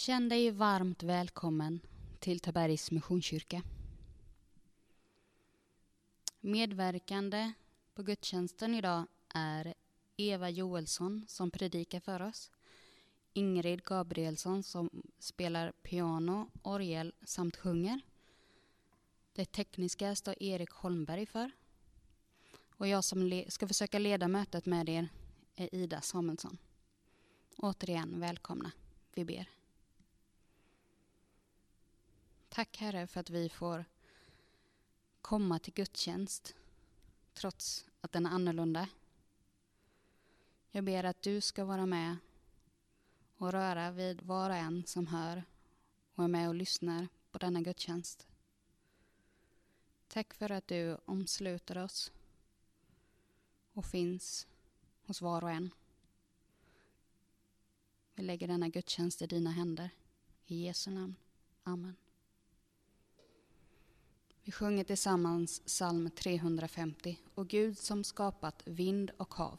Känn dig varmt välkommen till Tabergs Missionskyrka. Medverkande på gudstjänsten idag är Eva Joelsson som predikar för oss, Ingrid Gabrielsson som spelar piano, orgel samt sjunger. Det tekniska står Erik Holmberg för. Och jag som ska försöka leda mötet med er är Ida Samuelsson. Återigen välkomna. Vi ber. Tack Herre för att vi får komma till gudstjänst trots att den är annorlunda. Jag ber att du ska vara med och röra vid var och en som hör och är med och lyssnar på denna gudstjänst. Tack för att du omsluter oss och finns hos var och en. Vi lägger denna gudstjänst i dina händer. I Jesu namn. Amen. Vi sjunger tillsammans psalm 350 och Gud som skapat vind och hav.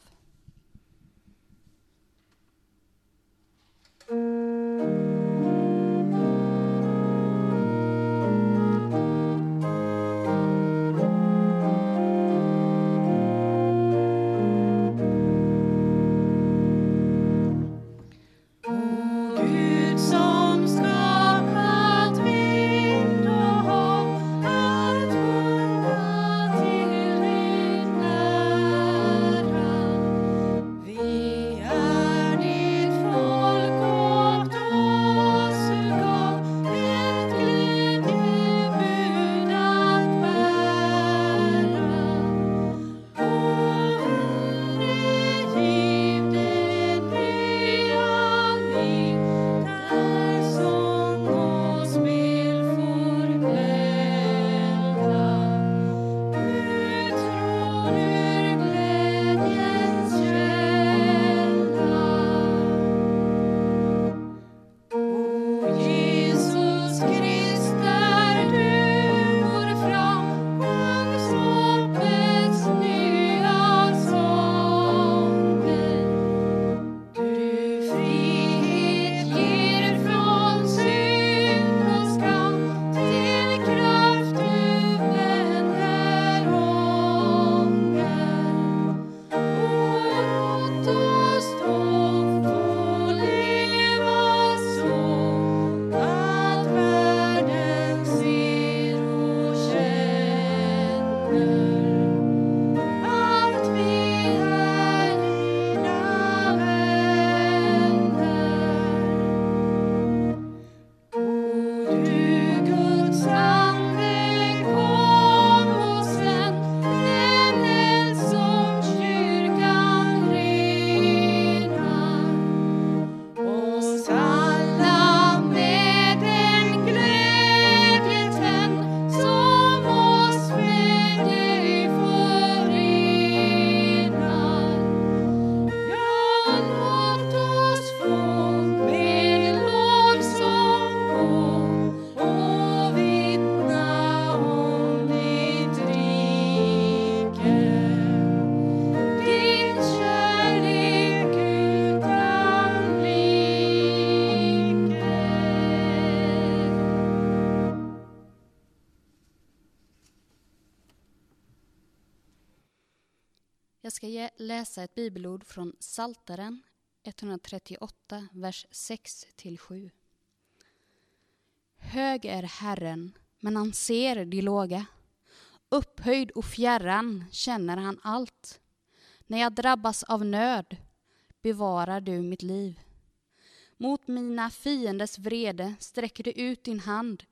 Läsa ett bibelord från Saltaren 138, vers 6-7. Hög är Herren, men han ser de låga. Upphöjd och fjärran känner han allt. När jag drabbas av nöd bevarar du mitt liv. Mot mina fienders vrede sträcker du ut din hand.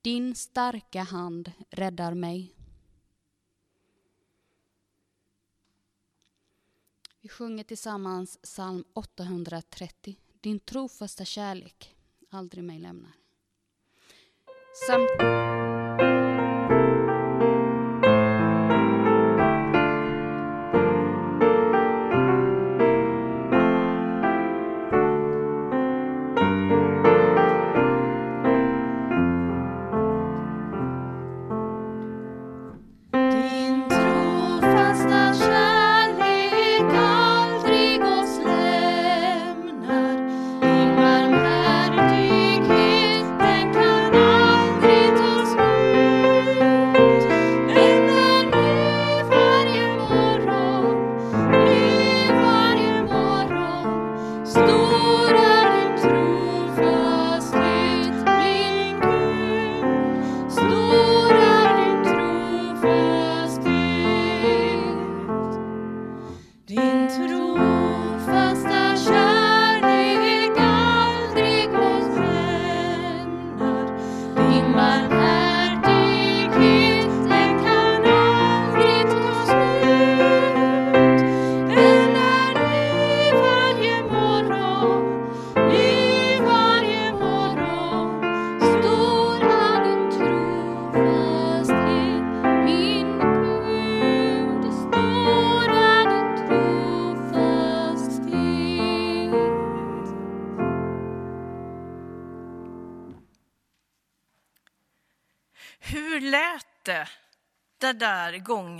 Din starka hand räddar mig. Vi sjunger tillsammans psalm 830. Din trofasta kärlek aldrig mig lämnar. Samt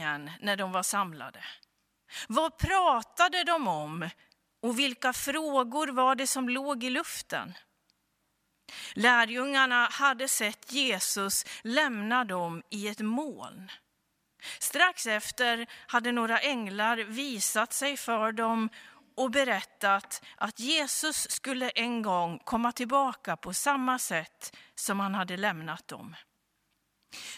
där när de var samlade? Vad pratade de om och vilka frågor var det som låg i luften? Lärjungarna hade sett Jesus lämna dem i ett moln. Strax efter hade några änglar visat sig för dem och berättat att Jesus skulle en gång komma tillbaka på samma sätt som han hade lämnat dem.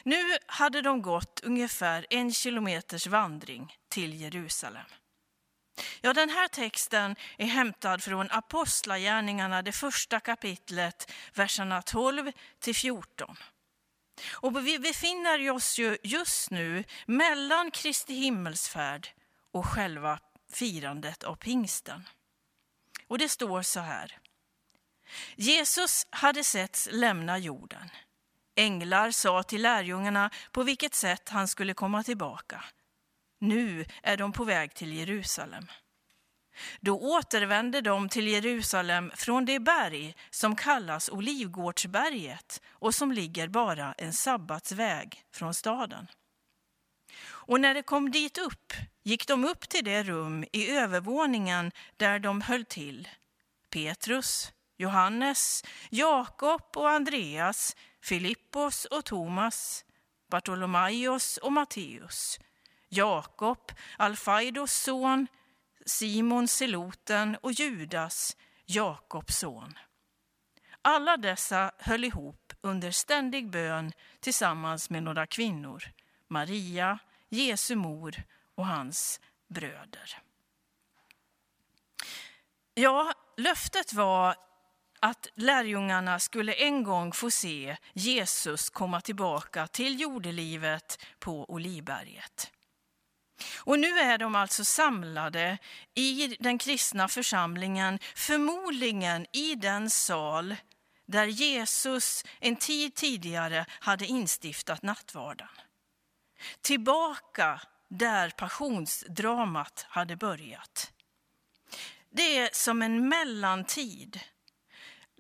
Nu hade de gått ungefär en kilometers vandring till Jerusalem. Ja, den här texten är hämtad från Apostlagärningarna, det första kapitlet, verserna 12 till 14. Och vi befinner oss ju just nu mellan Kristi himmelsfärd och själva firandet av pingsten. Och det står så här. Jesus hade setts lämna jorden. Änglar sa till lärjungarna på vilket sätt han skulle komma tillbaka. Nu är de på väg till Jerusalem. Då återvände de till Jerusalem från det berg som kallas Olivgårdsberget och som ligger bara en sabbatsväg från staden. Och när de kom dit upp gick de upp till det rum i övervåningen där de höll till. Petrus, Johannes, Jakob och Andreas, Filippos och Thomas, Bartolomaios och Matteus, Jakob, Alfaidos son, Simon Seloten och Judas, Jakobs son. Alla dessa höll ihop under ständig bön tillsammans med några kvinnor, Maria, Jesu mor och hans bröder. Ja, löftet var att lärjungarna skulle en gång få se Jesus komma tillbaka till jordelivet på Olivberget. Och nu är de alltså samlade i den kristna församlingen, förmodligen i den sal där Jesus en tid tidigare hade instiftat nattvarden. Tillbaka där passionsdramat hade börjat. Det är som en mellantid.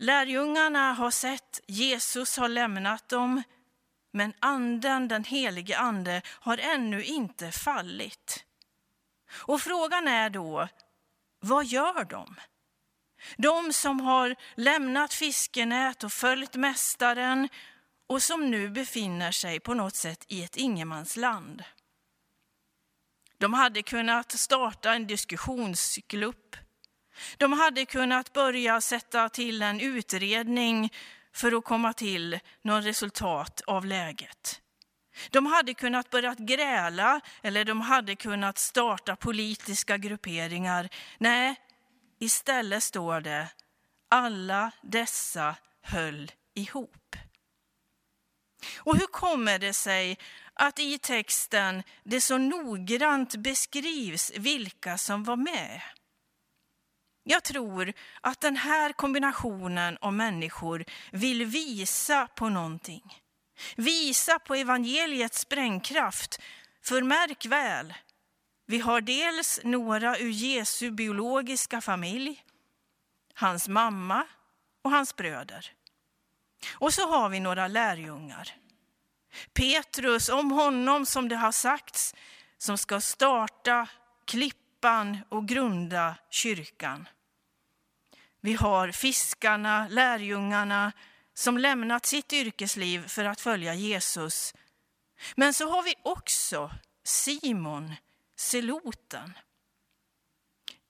Lärjungarna har sett Jesus har lämnat dem, men anden, den helige ande, har ännu inte fallit. Och frågan är då, vad gör de? De som har lämnat fiskenät och följt Mästaren och som nu befinner sig på något sätt i ett ingenmansland. De hade kunnat starta en diskussionsklubb. De hade kunnat börja sätta till en utredning för att komma till något resultat av läget. De hade kunnat börja gräla eller de hade kunnat starta politiska grupperingar. Nej, istället står det alla dessa höll ihop. Och hur kommer det sig att i texten det så noggrant beskrivs vilka som var med? Jag tror att den här kombinationen av människor vill visa på någonting. Visa på evangeliets sprängkraft. För märk väl, vi har dels några ur Jesu biologiska familj, hans mamma och hans bröder. Och så har vi några lärjungar. Petrus, om honom som det har sagts, som ska starta klippan och grunda kyrkan. Vi har fiskarna, lärjungarna som lämnat sitt yrkesliv för att följa Jesus. Men så har vi också Simon, seloten.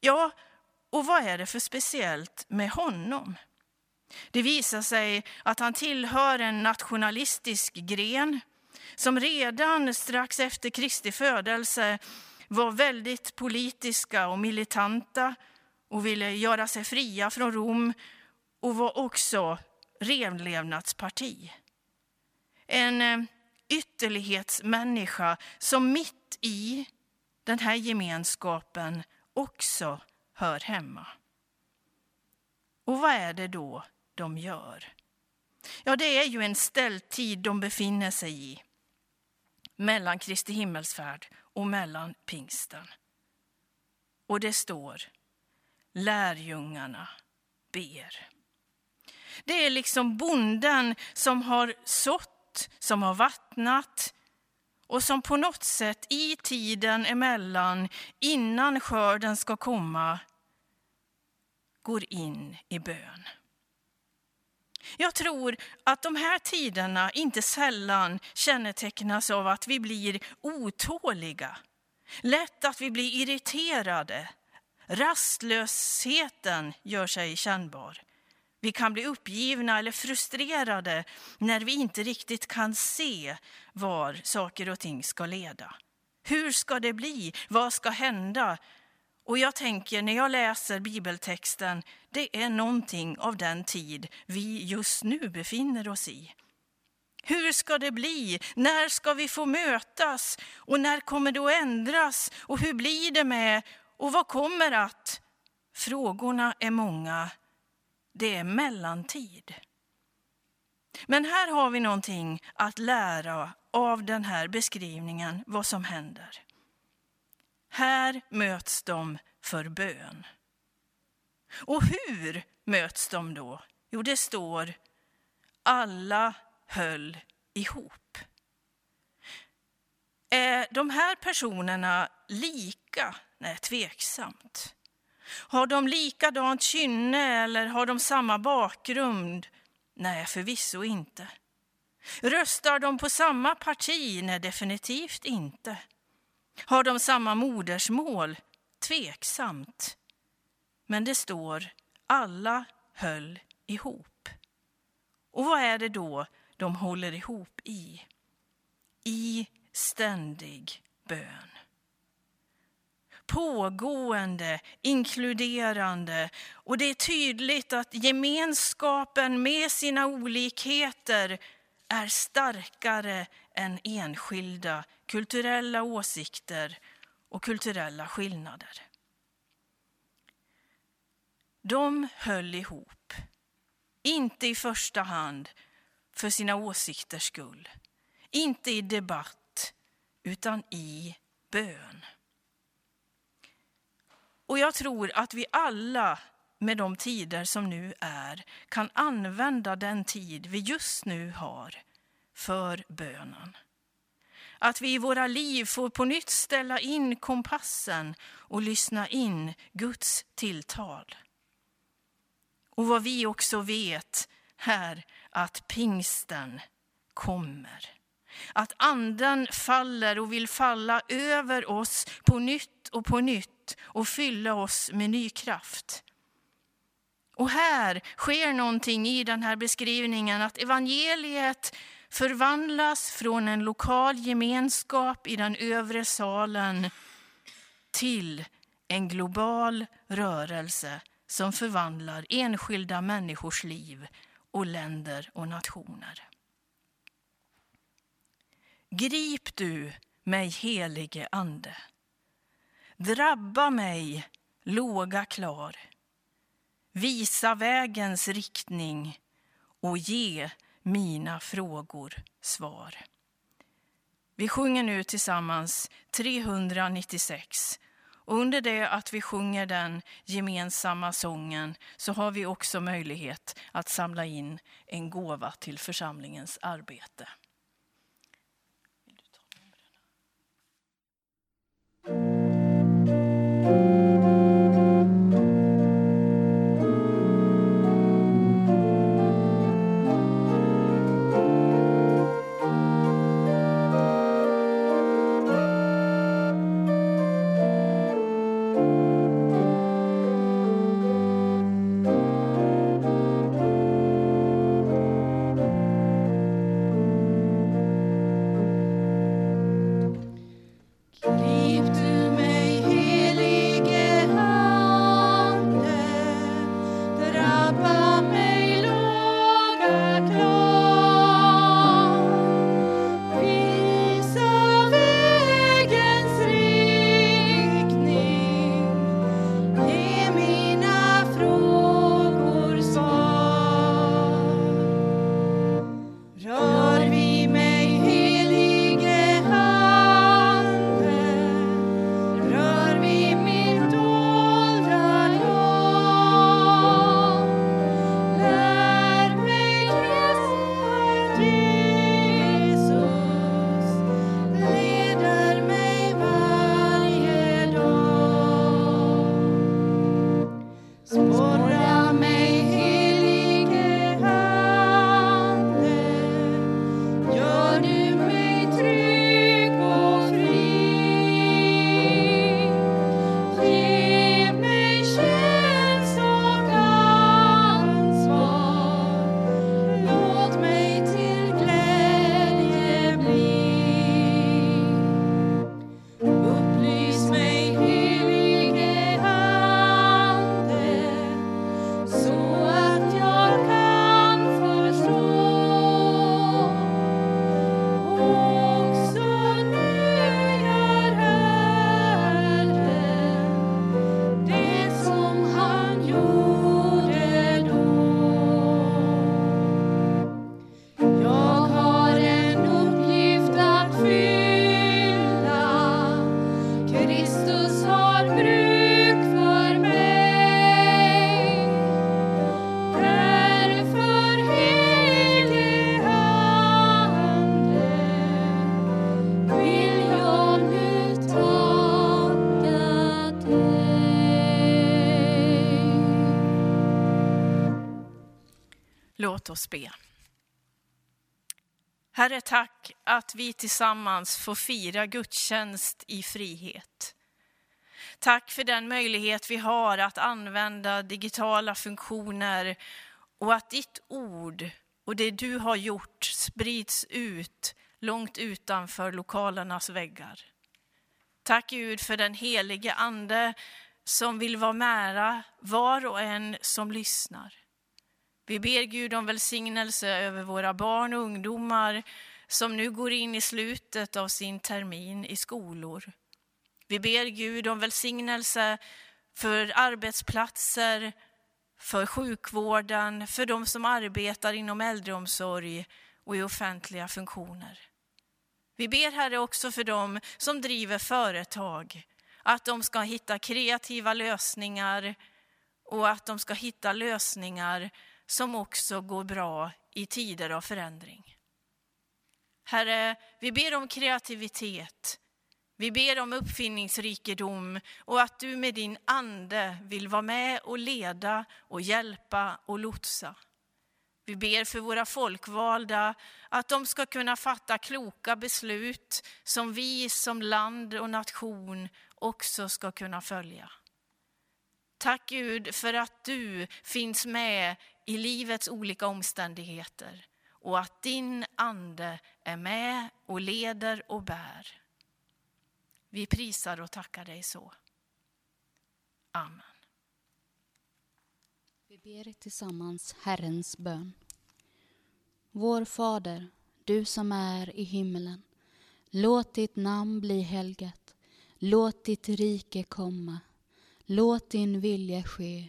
Ja, och vad är det för speciellt med honom? Det visar sig att han tillhör en nationalistisk gren som redan strax efter Kristi födelse var väldigt politiska och militanta och ville göra sig fria från Rom och var också renlevnadsparti. En eh, ytterlighetsmänniska som mitt i den här gemenskapen också hör hemma. Och vad är det då de gör? Ja, det är ju en ställtid de befinner sig i mellan Kristi himmelsfärd och mellan pingsten. Och det står lärjungarna ber. Det är liksom bonden som har sått som har vattnat och som på något sätt i tiden emellan, innan skörden ska komma, går in i bön. Jag tror att de här tiderna inte sällan kännetecknas av att vi blir otåliga. Lätt att vi blir irriterade. Rastlösheten gör sig kännbar. Vi kan bli uppgivna eller frustrerade när vi inte riktigt kan se var saker och ting ska leda. Hur ska det bli? Vad ska hända? Och jag tänker när jag läser bibeltexten, det är någonting av den tid vi just nu befinner oss i. Hur ska det bli? När ska vi få mötas? Och när kommer det att ändras? Och hur blir det med? Och vad kommer att? Frågorna är många. Det är mellantid. Men här har vi någonting att lära av den här beskrivningen, vad som händer. Här möts de för bön. Och hur möts de då? Jo, det står alla höll ihop. Är de här personerna lika? Nej, tveksamt. Har de likadant kynne eller har de samma bakgrund? Nej, förvisso inte. Röstar de på samma parti? Nej, definitivt inte. Har de samma modersmål? Tveksamt. Men det står alla höll ihop. Och vad är det då de håller ihop i? I ständig bön. Pågående, inkluderande och det är tydligt att gemenskapen med sina olikheter är starkare än enskilda kulturella åsikter och kulturella skillnader. De höll ihop, inte i första hand för sina åsikters skull, inte i debatt, utan i bön. Och jag tror att vi alla med de tider som nu är kan använda den tid vi just nu har för bönen. Att vi i våra liv får på nytt ställa in kompassen och lyssna in Guds tilltal. Och vad vi också vet är att pingsten kommer. Att anden faller och vill falla över oss på nytt och på nytt och fylla oss med ny kraft. Och här sker någonting i den här beskrivningen att evangeliet förvandlas från en lokal gemenskap i den övre salen till en global rörelse som förvandlar enskilda människors liv och länder och nationer. Grip du mig, helige Ande. Drabba mig, låga klar. Visa vägens riktning och ge mina frågor svar. Vi sjunger nu tillsammans 396 och under det att vi sjunger den gemensamma sången så har vi också möjlighet att samla in en gåva till församlingens arbete. Låt oss be. Herre, tack att vi tillsammans får fira gudstjänst i frihet. Tack för den möjlighet vi har att använda digitala funktioner och att ditt ord och det du har gjort sprids ut långt utanför lokalernas väggar. Tack Gud för den helige Ande som vill vara nära var och en som lyssnar. Vi ber Gud om välsignelse över våra barn och ungdomar som nu går in i slutet av sin termin i skolor. Vi ber Gud om välsignelse för arbetsplatser, för sjukvården, för de som arbetar inom äldreomsorg och i offentliga funktioner. Vi ber Herre också för dem som driver företag, att de ska hitta kreativa lösningar och att de ska hitta lösningar som också går bra i tider av förändring. Herre, vi ber om kreativitet, vi ber om uppfinningsrikedom och att du med din ande vill vara med och leda och hjälpa och lotsa. Vi ber för våra folkvalda att de ska kunna fatta kloka beslut som vi som land och nation också ska kunna följa. Tack Gud för att du finns med i livets olika omständigheter och att din ande är med och leder och bär. Vi prisar och tackar dig så. Amen. Vi ber tillsammans Herrens bön. Vår Fader, du som är i himmelen. Låt ditt namn bli helgat. Låt ditt rike komma. Låt din vilja ske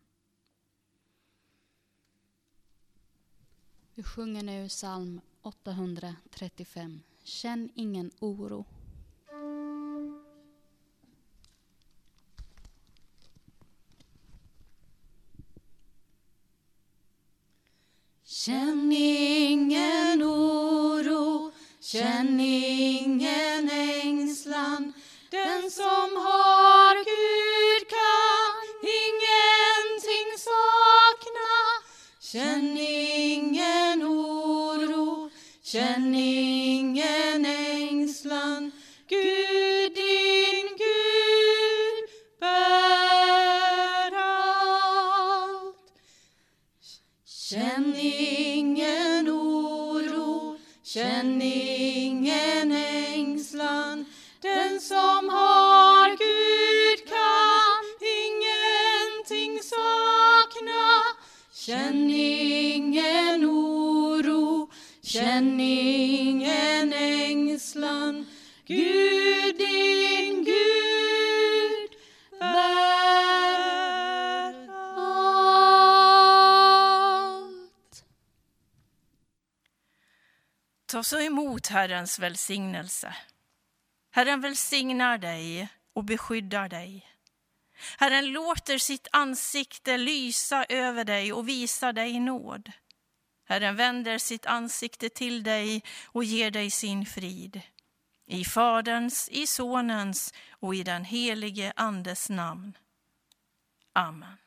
Vi sjunger nu psalm 835. Känn ingen oro. Känn ingen oro, känn ingen ängslan. Den som har Gud kan ingenting sakna. Känn känn ingen ängslan. Gud, din Gud, bär allt. Ta så emot Herrens välsignelse. Herren välsignar dig och beskyddar dig. Herren låter sitt ansikte lysa över dig och visar dig nåd. Herren vänder sitt ansikte till dig och ger dig sin frid. I Faderns, i Sonens och i den helige Andes namn. Amen.